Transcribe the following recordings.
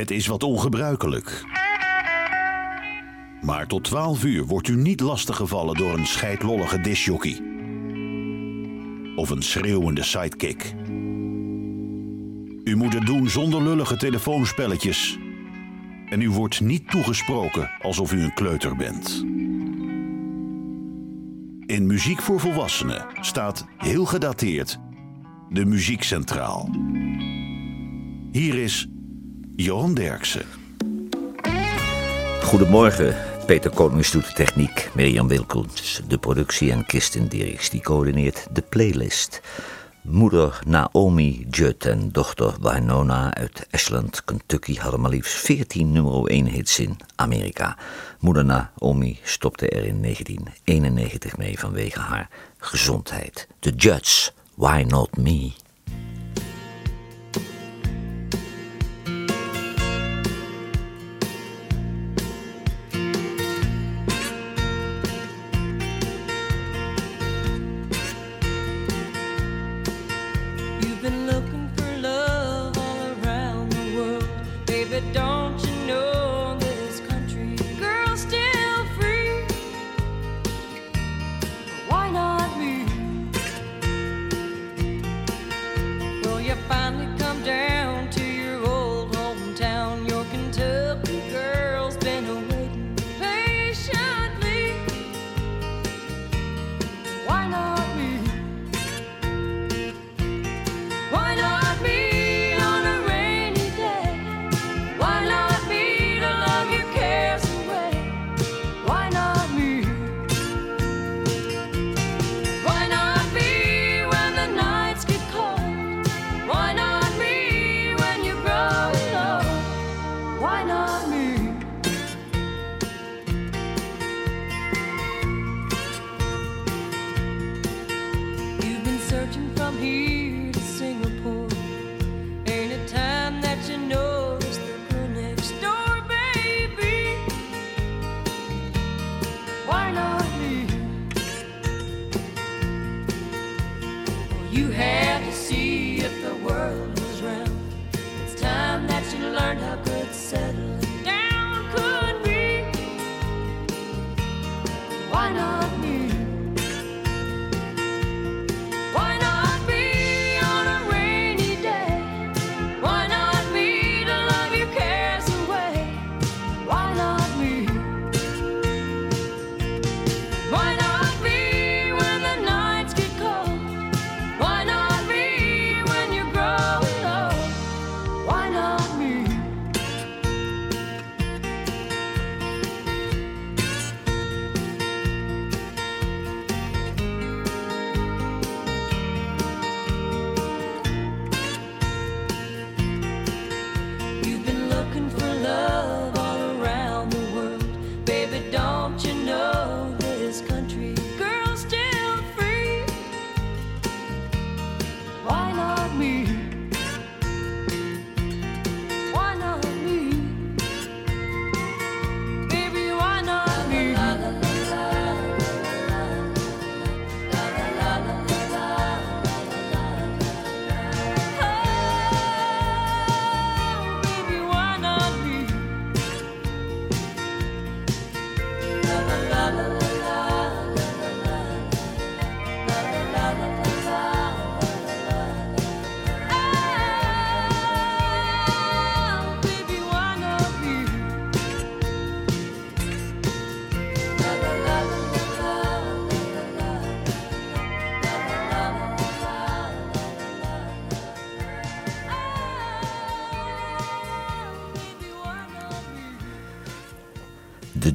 Het is wat ongebruikelijk. Maar tot 12 uur wordt u niet lastiggevallen door een scheidlollige disjockey. Of een schreeuwende sidekick. U moet het doen zonder lullige telefoonspelletjes. En u wordt niet toegesproken alsof u een kleuter bent. In Muziek voor Volwassenen staat heel gedateerd de muziek centraal. Hier is Johan Derksen. Goedemorgen, Peter Konings doet de techniek, Mirjam Wilkens de productie en Kirsten Dirks die coördineert de playlist. Moeder Naomi Judd en dochter Winona uit Ashland, Kentucky hadden maar liefst 14 nummer 1 hits in Amerika. Moeder Naomi stopte er in 1991 mee vanwege haar gezondheid. The Judds, Why Not Me?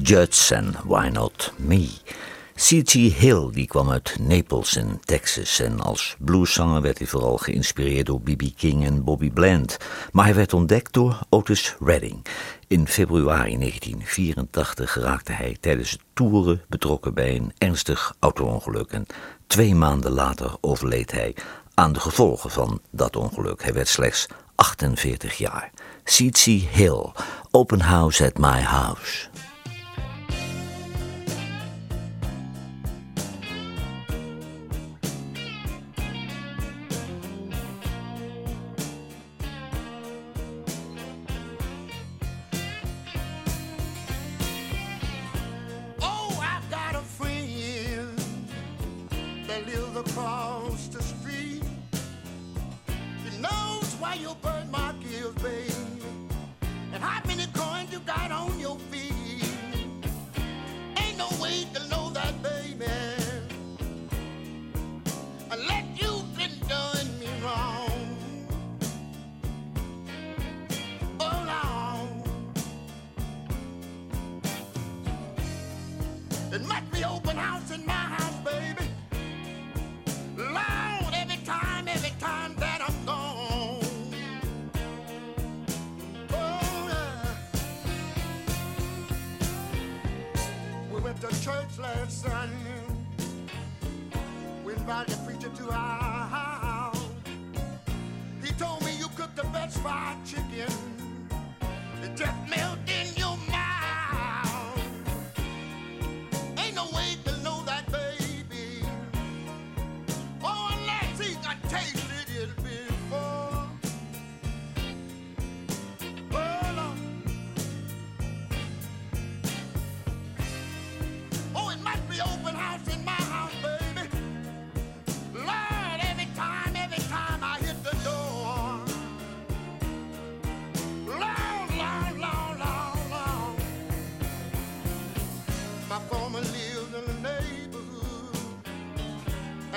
Judds en Why Not Me. C.T. Hill die kwam uit Naples in Texas en als blueszanger werd hij vooral geïnspireerd door B.B. King en Bobby Bland. Maar hij werd ontdekt door Otis Redding. In februari 1984 raakte hij tijdens het toeren betrokken bij een ernstig auto-ongeluk en twee maanden later overleed hij aan de gevolgen van dat ongeluk. Hij werd slechts 48 jaar. C.T. Hill, Open House at My House.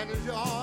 like a jar.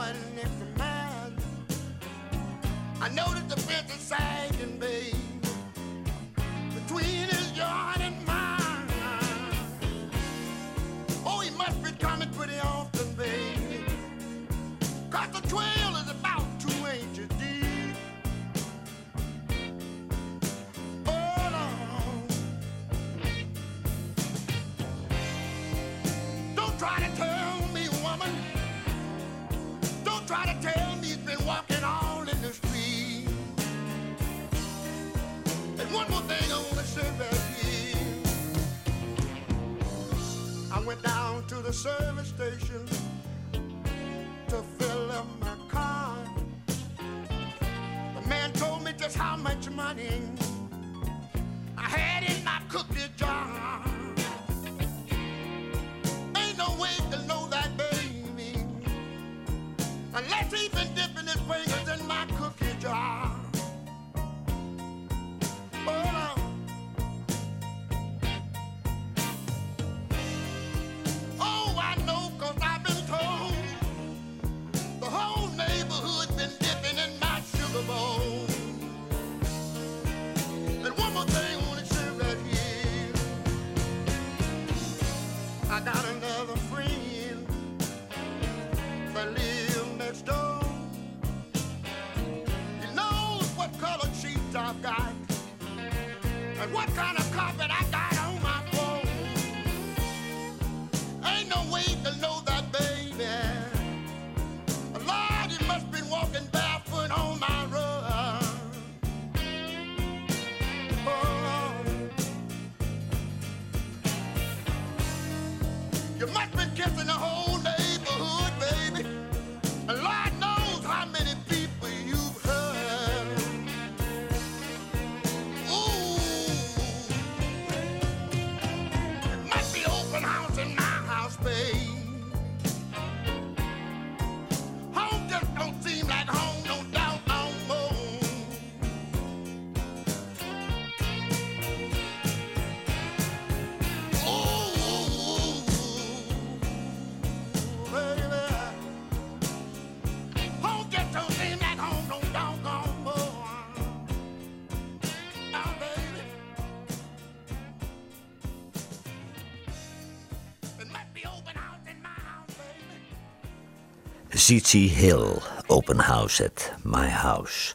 Zizi Hill, Open House at My House.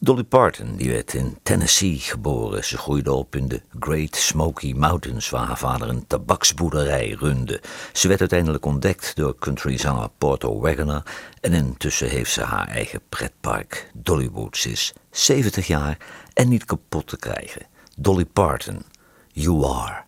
Dolly Parton die werd in Tennessee geboren. Ze groeide op in de Great Smoky Mountains, waar haar vader een tabaksboerderij runde. Ze werd uiteindelijk ontdekt door countryzanger Porto Wagoner. En intussen heeft ze haar eigen pretpark. Dollywood is 70 jaar en niet kapot te krijgen. Dolly Parton, You Are.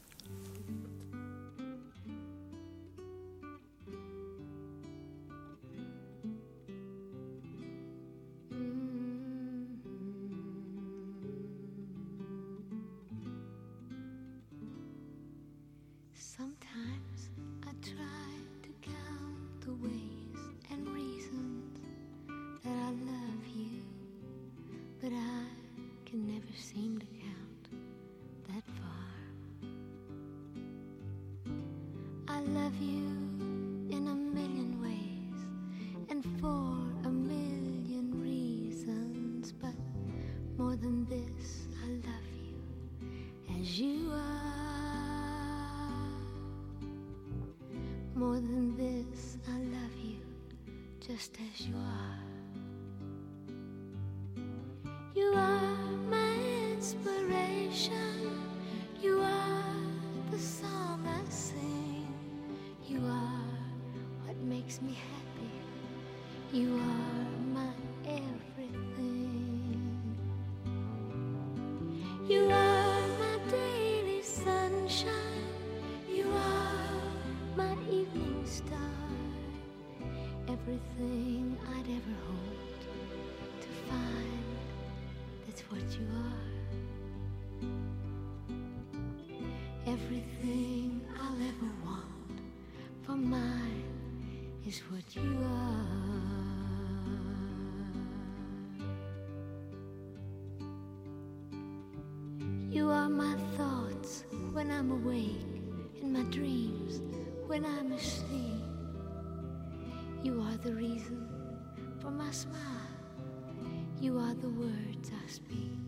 I'm awake, in my dreams, when I'm asleep. You are the reason for my smile. You are the words I speak.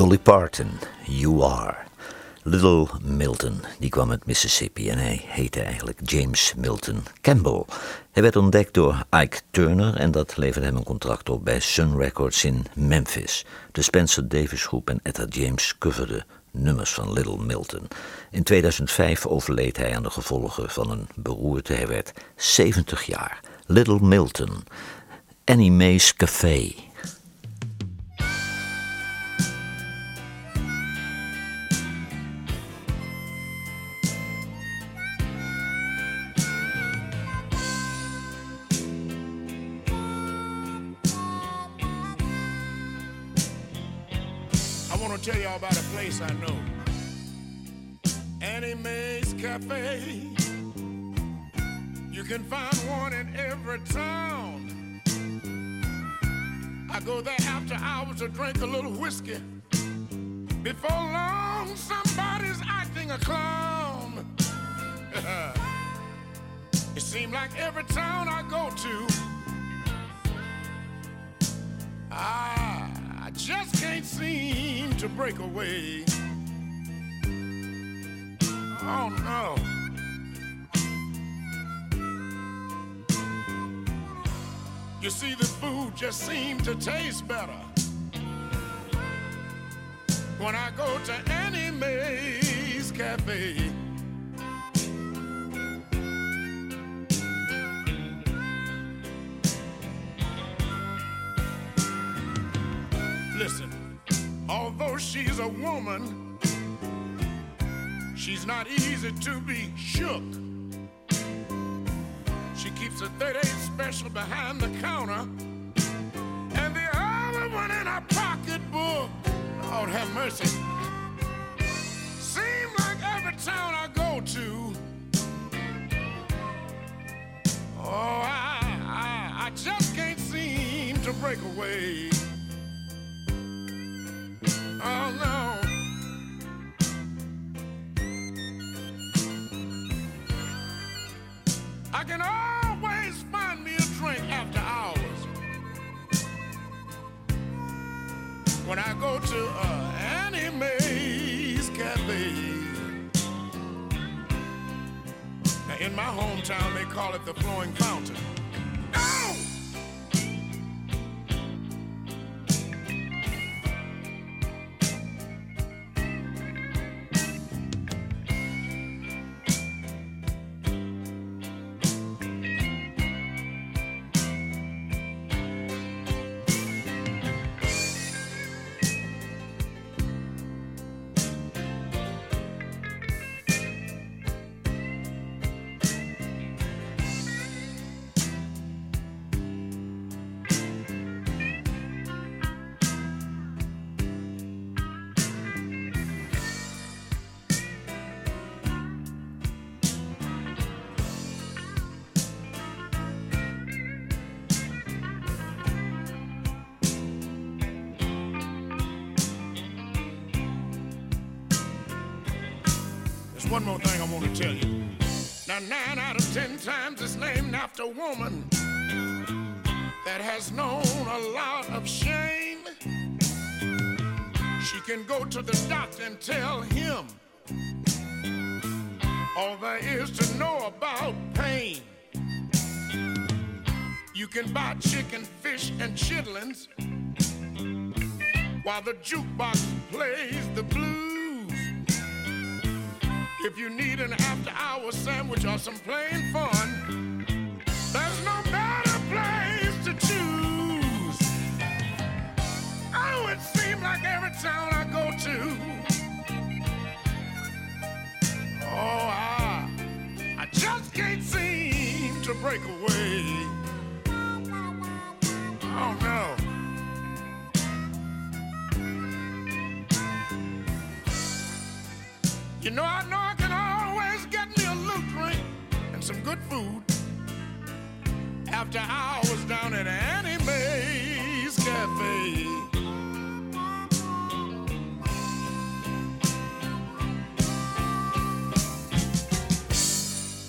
Dolly Parton, You Are. Little Milton, die kwam uit Mississippi en hij heette eigenlijk James Milton Campbell. Hij werd ontdekt door Ike Turner en dat leverde hem een contract op bij Sun Records in Memphis. De Spencer Davis groep en Etta James coverden nummers van Little Milton. In 2005 overleed hij aan de gevolgen van een beroerte. Hij werd 70 jaar. Little Milton, Annie Mae's Café. Drink a little whiskey. Before long, somebody's acting a clown. it seems like every town I go to, I, I just can't seem to break away. Oh no. You see, the food just seems to taste better when I go to Annie Mae's Cafe. Listen, although she's a woman, she's not easy to be shook. She keeps a 38 special behind the counter and the other one in her pocketbook. Lord have mercy. Seems like every town I go to, oh, I, I, I just can't seem to break away. Oh no. I can always When I go to uh, Mae's Cafe. Now, in my hometown, they call it the Flowing Fountain. Oh! More thing I want to tell you. Now, nine out of ten times it's named after a woman that has known a lot of shame. She can go to the doctor and tell him all there is to know about pain. You can buy chicken, fish, and chitlins while the jukebox plays the blues. If you need an after hour sandwich or some plain fun, there's no better place to choose. Oh, it seems like every town I go to, oh, I, I just can't seem to break away. Oh, no. You know, I know some good food after hours down at Annie Mae's Cafe.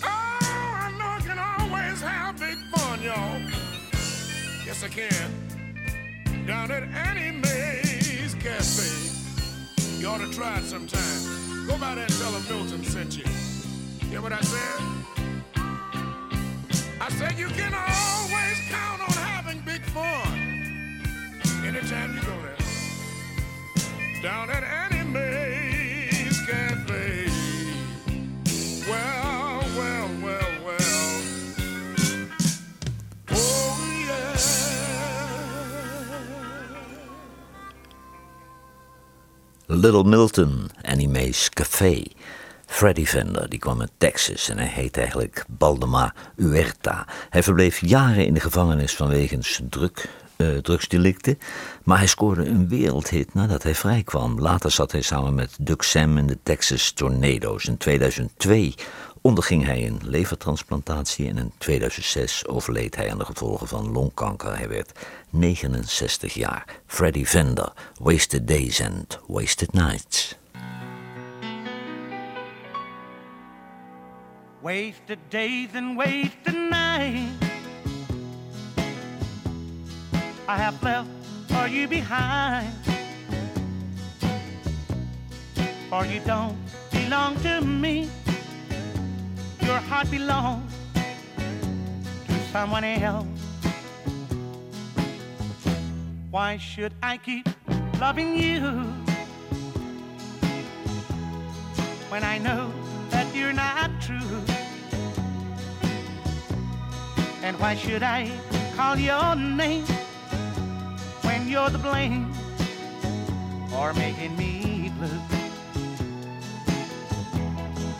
Oh, I know I can always have big fun, y'all. Yes, I can. Down at Annie Mae's Cafe. You ought to try it sometime. Go by there and tell them Milton sent you. Hear what I said? Little Milton, Annie Mae's Café. Freddy Vender, die kwam uit Texas en hij heet eigenlijk Baldemar Huerta. Hij verbleef jaren in de gevangenis vanwege druk, uh, drugsdelicten. Maar hij scoorde een wereldhit nadat hij vrijkwam. Later zat hij samen met Duck Sam in de Texas Tornadoes. In 2002 onderging hij een levertransplantatie en in 2006 overleed hij aan de gevolgen van longkanker. Hij werd 69 jaar. Freddie Vender, Wasted Days and Wasted Nights. Wasted days and wasted nights I have left you behind For you don't belong to me Your heart belongs to someone else Why should I keep loving you When I know that you're not true And why should I call your name when you're the blame for making me blue?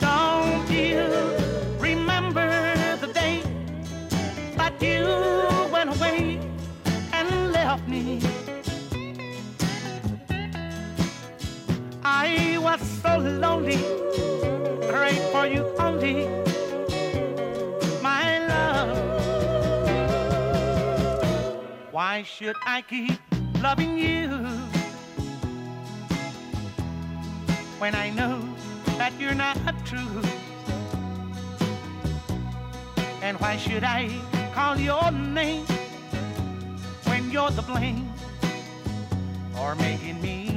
Don't you remember the day that you went away and left me? I was so lonely, prayed for you only my love. Why should I keep loving you when I know that you're not true? And why should I call your name when you're the blame or making me?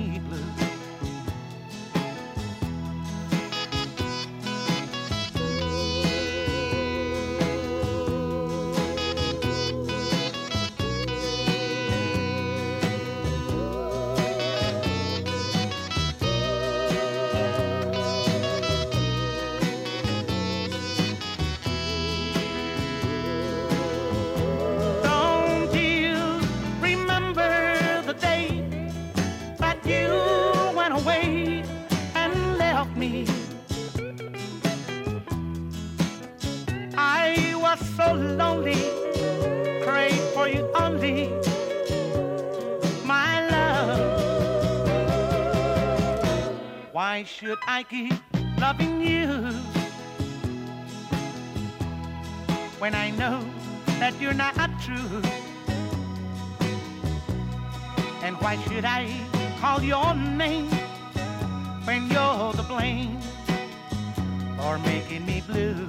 Should I keep loving you when I know that you're not true? And why should I call your name when you're the blame for making me blue?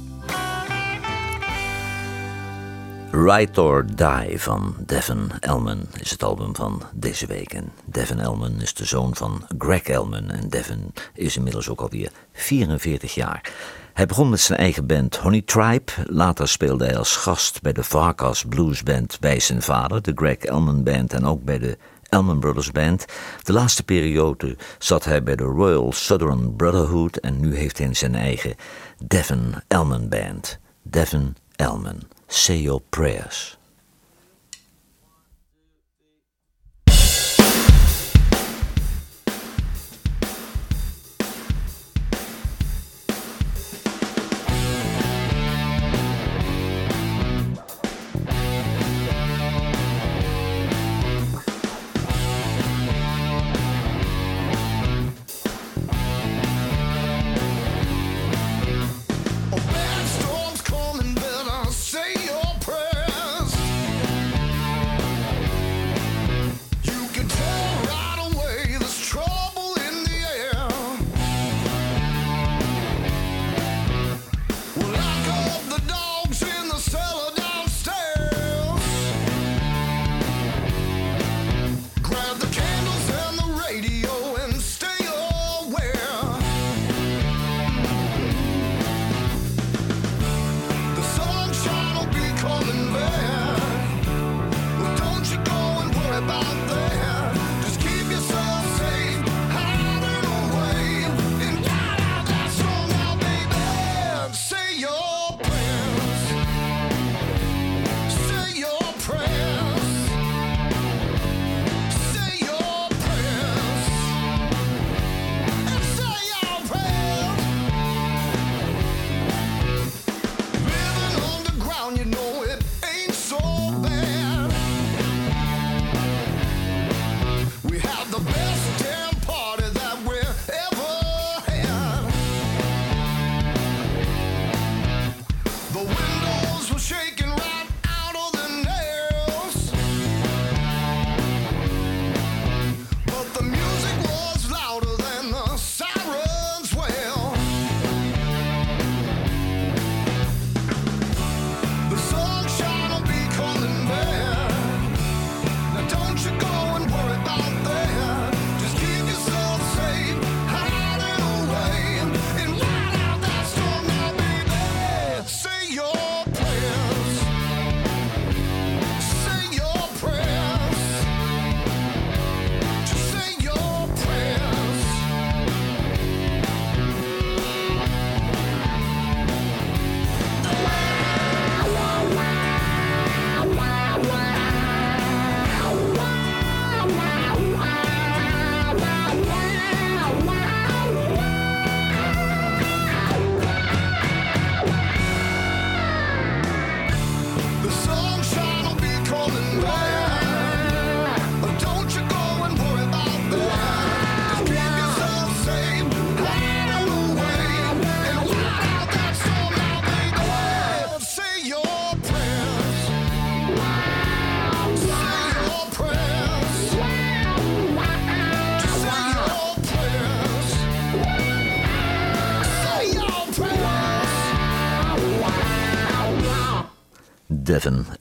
Ride or Die van Devin Elman is het album van deze week. En Devin Elman is de zoon van Greg Elman. En Devin is inmiddels ook alweer 44 jaar. Hij begon met zijn eigen band Honey Tribe. Later speelde hij als gast bij de Varkas Blues Band bij zijn vader, de Greg Elman Band, en ook bij de Elman Brothers Band. De laatste periode zat hij bij de Royal Southern Brotherhood en nu heeft hij zijn eigen Devin Elman Band. Devin Elman, Say Your Prayers.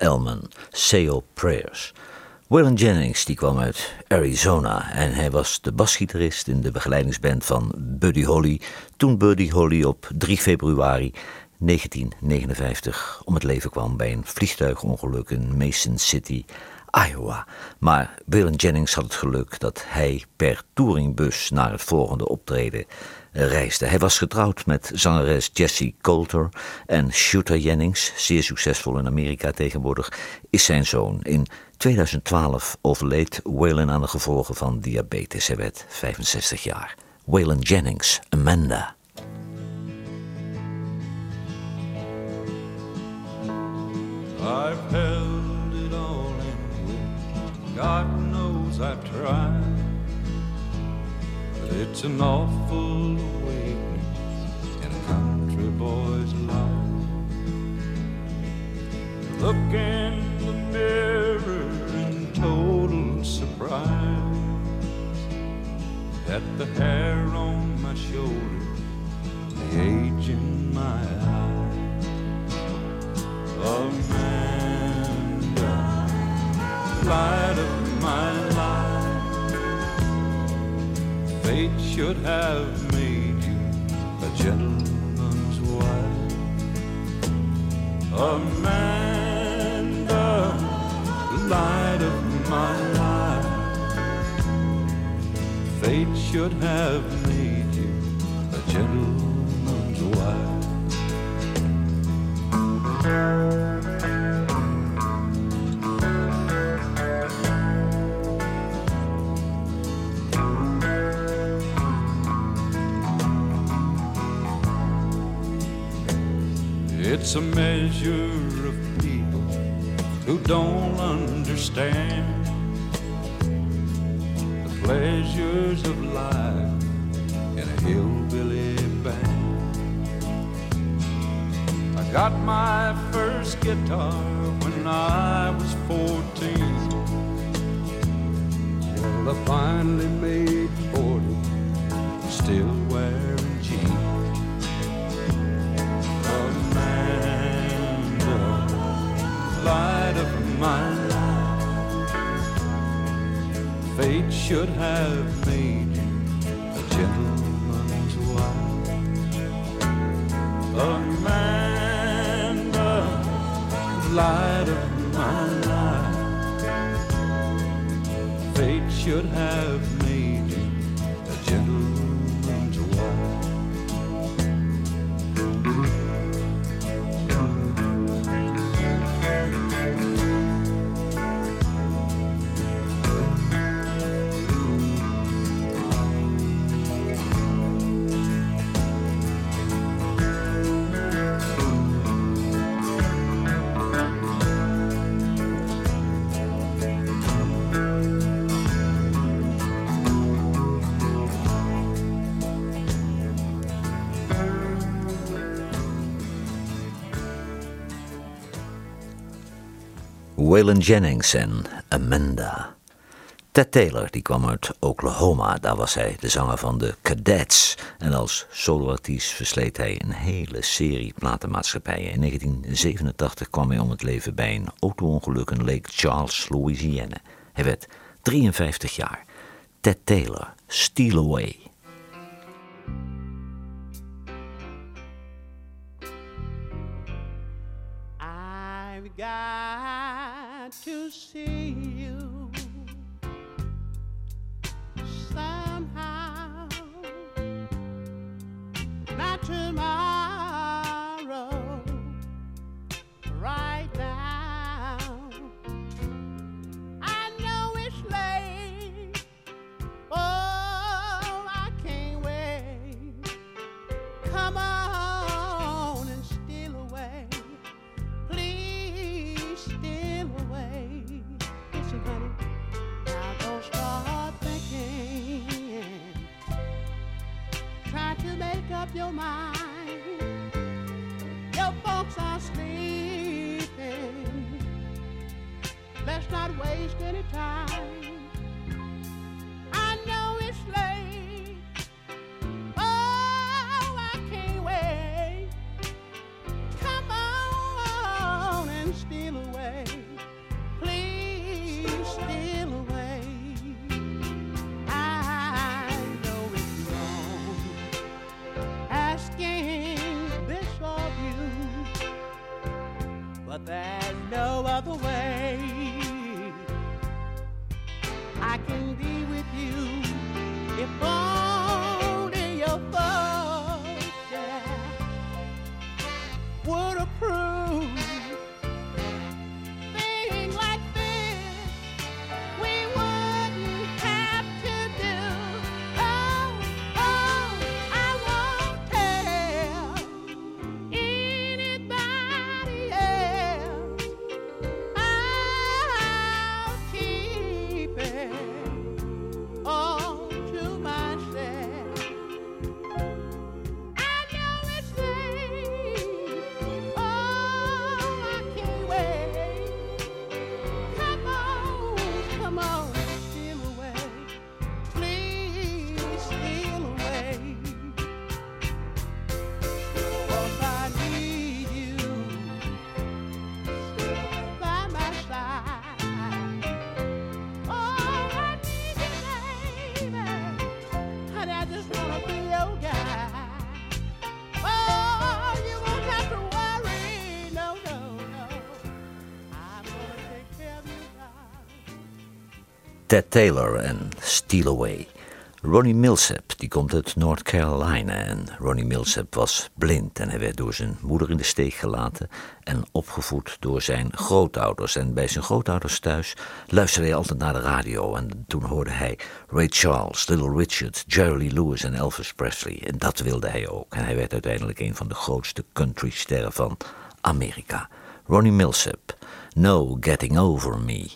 Elman, Say Prayers. Waylon Jennings die kwam uit Arizona en hij was de basgitarist in de begeleidingsband van Buddy Holly toen Buddy Holly op 3 februari 1959 om het leven kwam bij een vliegtuigongeluk in Mason City, Iowa. Maar Waylon Jennings had het geluk dat hij per touringbus naar het volgende optreden reisde. Hij was getrouwd met zangeres Jessie Coulter en Shooter Jennings, zeer succesvol in Amerika tegenwoordig, is zijn zoon. In 2012 overleed Waylon aan de gevolgen van diabetes. Hij werd 65 jaar. Waylon Jennings, Amanda. I've held it all in God knows I've tried. It's an awful awakening in a country boy's life. Look in the mirror in total surprise at the hair on my shoulder, the age in my eye. Amanda, light of my fate should have made you a gentleman's wife. Amanda, the light of my life. Fate should have made you a gentleman's wife. It's a measure of people who don't understand the pleasures of life in a hillbilly band. I got my first guitar when I was 14. Well, I finally made 40, still my life. Fate should have made you a gentleman's wife. Amanda, light of my life. Fate should have Waylon Jennings en Amanda. Ted Taylor die kwam uit Oklahoma, daar was hij de zanger van de Cadets. En als soloartiest versleet hij een hele serie platenmaatschappijen. In 1987 kwam hij om het leven bij een auto-ongeluk in Lake Charles, Louisiana. Hij werd 53 jaar. Ted Taylor, Steal Away. I've got to see you somehow. Not tomorrow, up your mind. Your folks are sleeping. Let's not waste any time. Taylor en Steal Away. Ronnie Millsap die komt uit North Carolina en Ronnie Millsap was blind en hij werd door zijn moeder in de steek gelaten en opgevoed door zijn grootouders. En bij zijn grootouders thuis luisterde hij altijd naar de radio en toen hoorde hij Ray Charles, Little Richard, Jerry Lewis en Elvis Presley en dat wilde hij ook. En hij werd uiteindelijk een van de grootste countrysterren van Amerika. Ronnie Millsap, No Getting Over Me.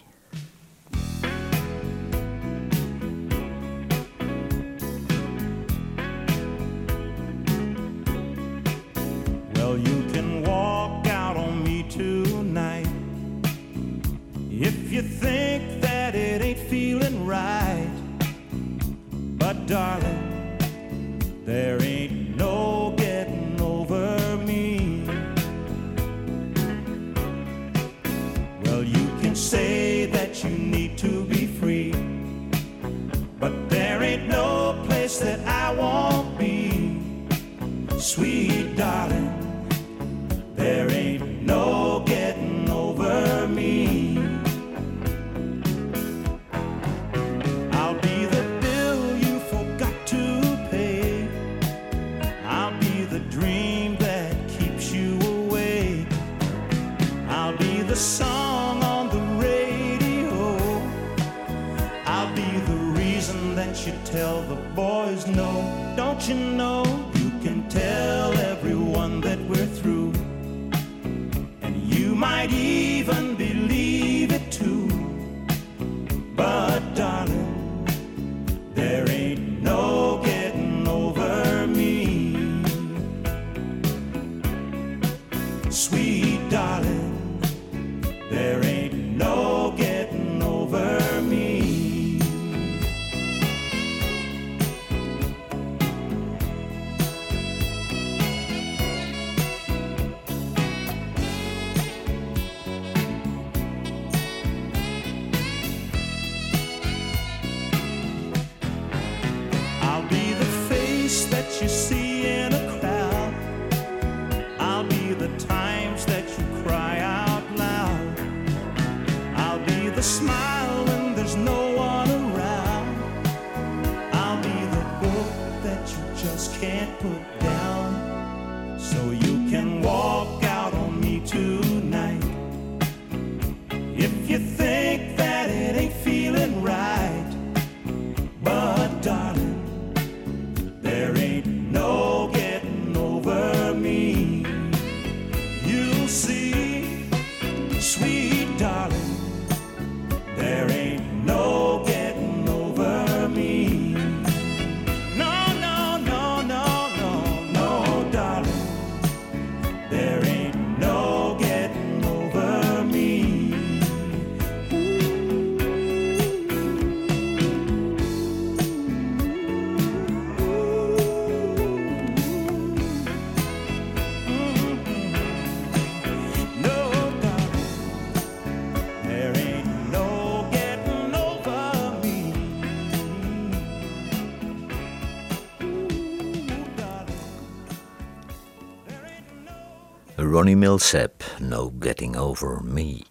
Ronnie Millsap, No Getting Over Me.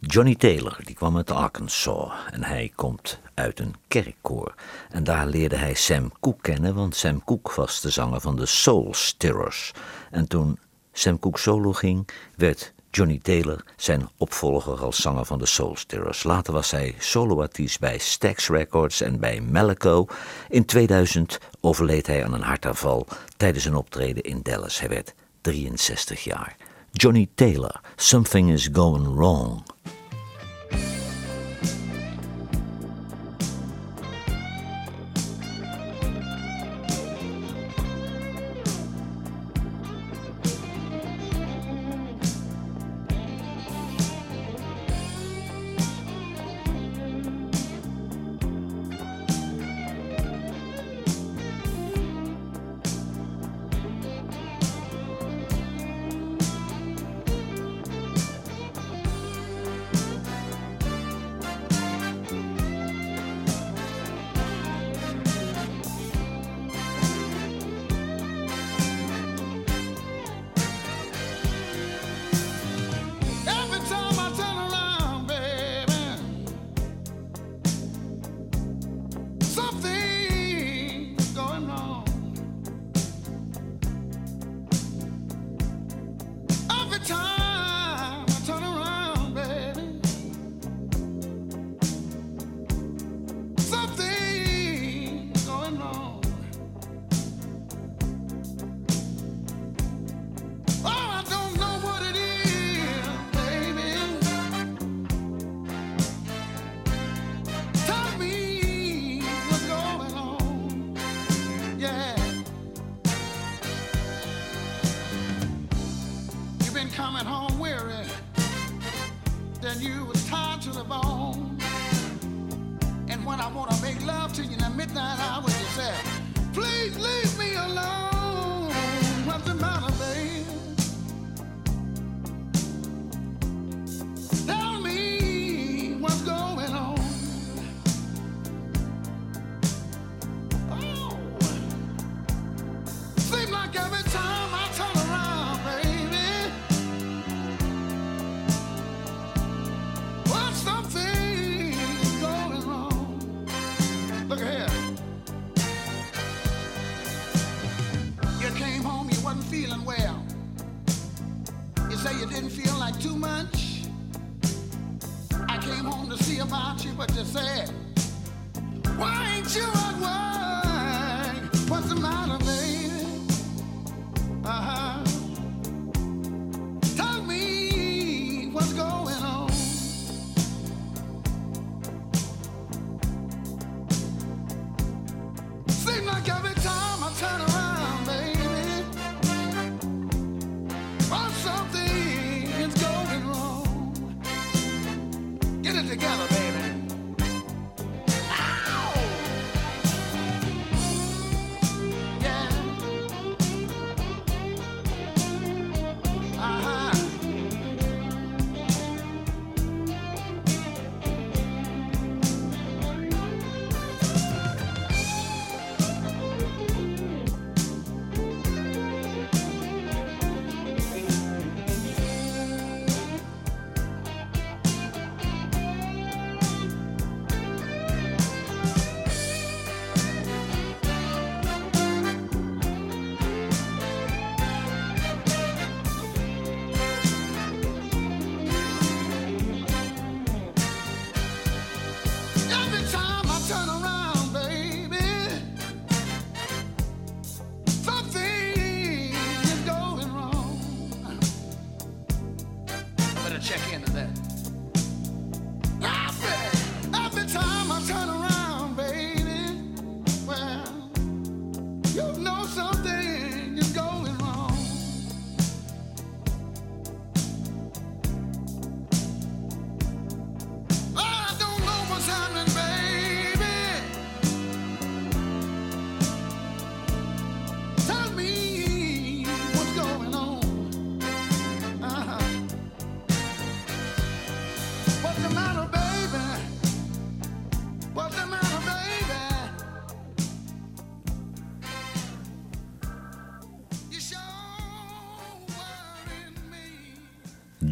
Johnny Taylor, die kwam uit Arkansas en hij komt uit een kerkkoor. En daar leerde hij Sam Cooke kennen, want Sam Cooke was de zanger van de Soul Stirrers. En toen Sam Cooke solo ging, werd Johnny Taylor zijn opvolger als zanger van de Soulstirrers. Later was hij soloartiest bij Stax Records en bij Malico. In 2000 overleed hij aan een hartaanval tijdens een optreden in Dallas. Hij werd 63 jaar. Johnny Taylor, Something is Going Wrong.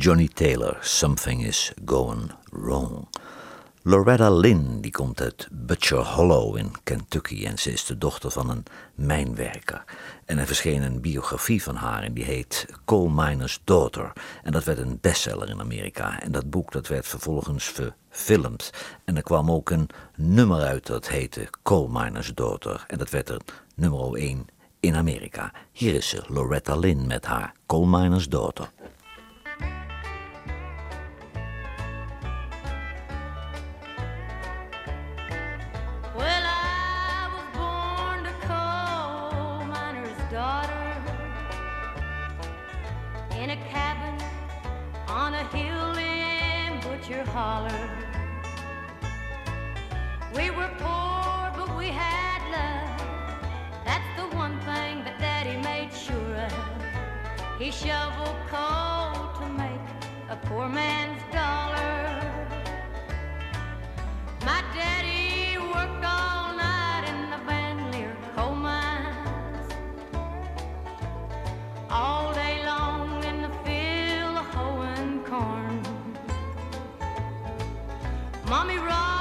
Johnny Taylor, Something is Going Wrong. Loretta Lynn die komt uit Butcher Hollow in Kentucky en ze is de dochter van een mijnwerker. En er verscheen een biografie van haar en die heet Coal Miner's Daughter. En dat werd een bestseller in Amerika. En dat boek dat werd vervolgens verfilmd. En er kwam ook een nummer uit dat heette Coal Miner's Daughter. En dat werd er nummer 1 in Amerika. Hier is ze, Loretta Lynn met haar Coal Miner's Daughter. He shoveled coal to make a poor man's dollar. My daddy worked all night in the Bandelier coal mines. All day long in the field hoeing corn. Mommy rocked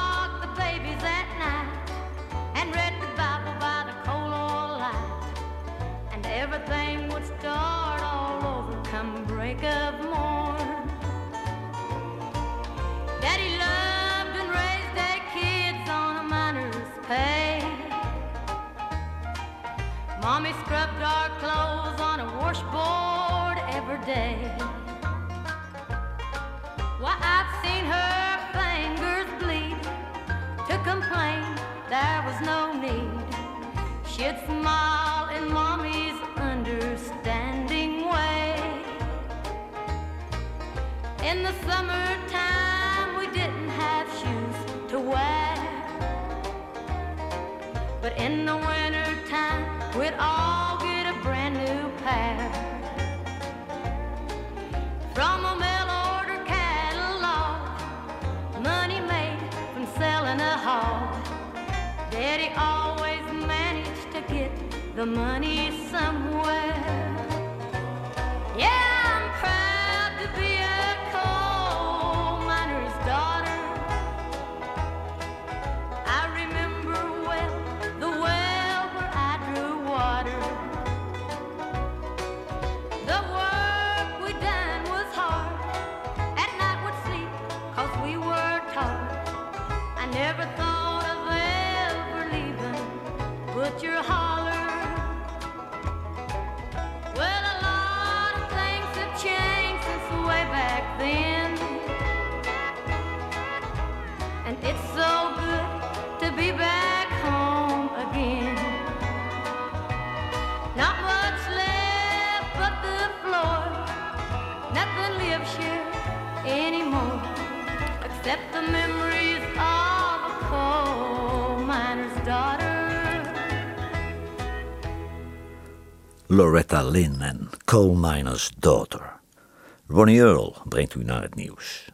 Loretta Lynn en Coal Miner's Daughter. Ronnie Earl brengt u naar het nieuws.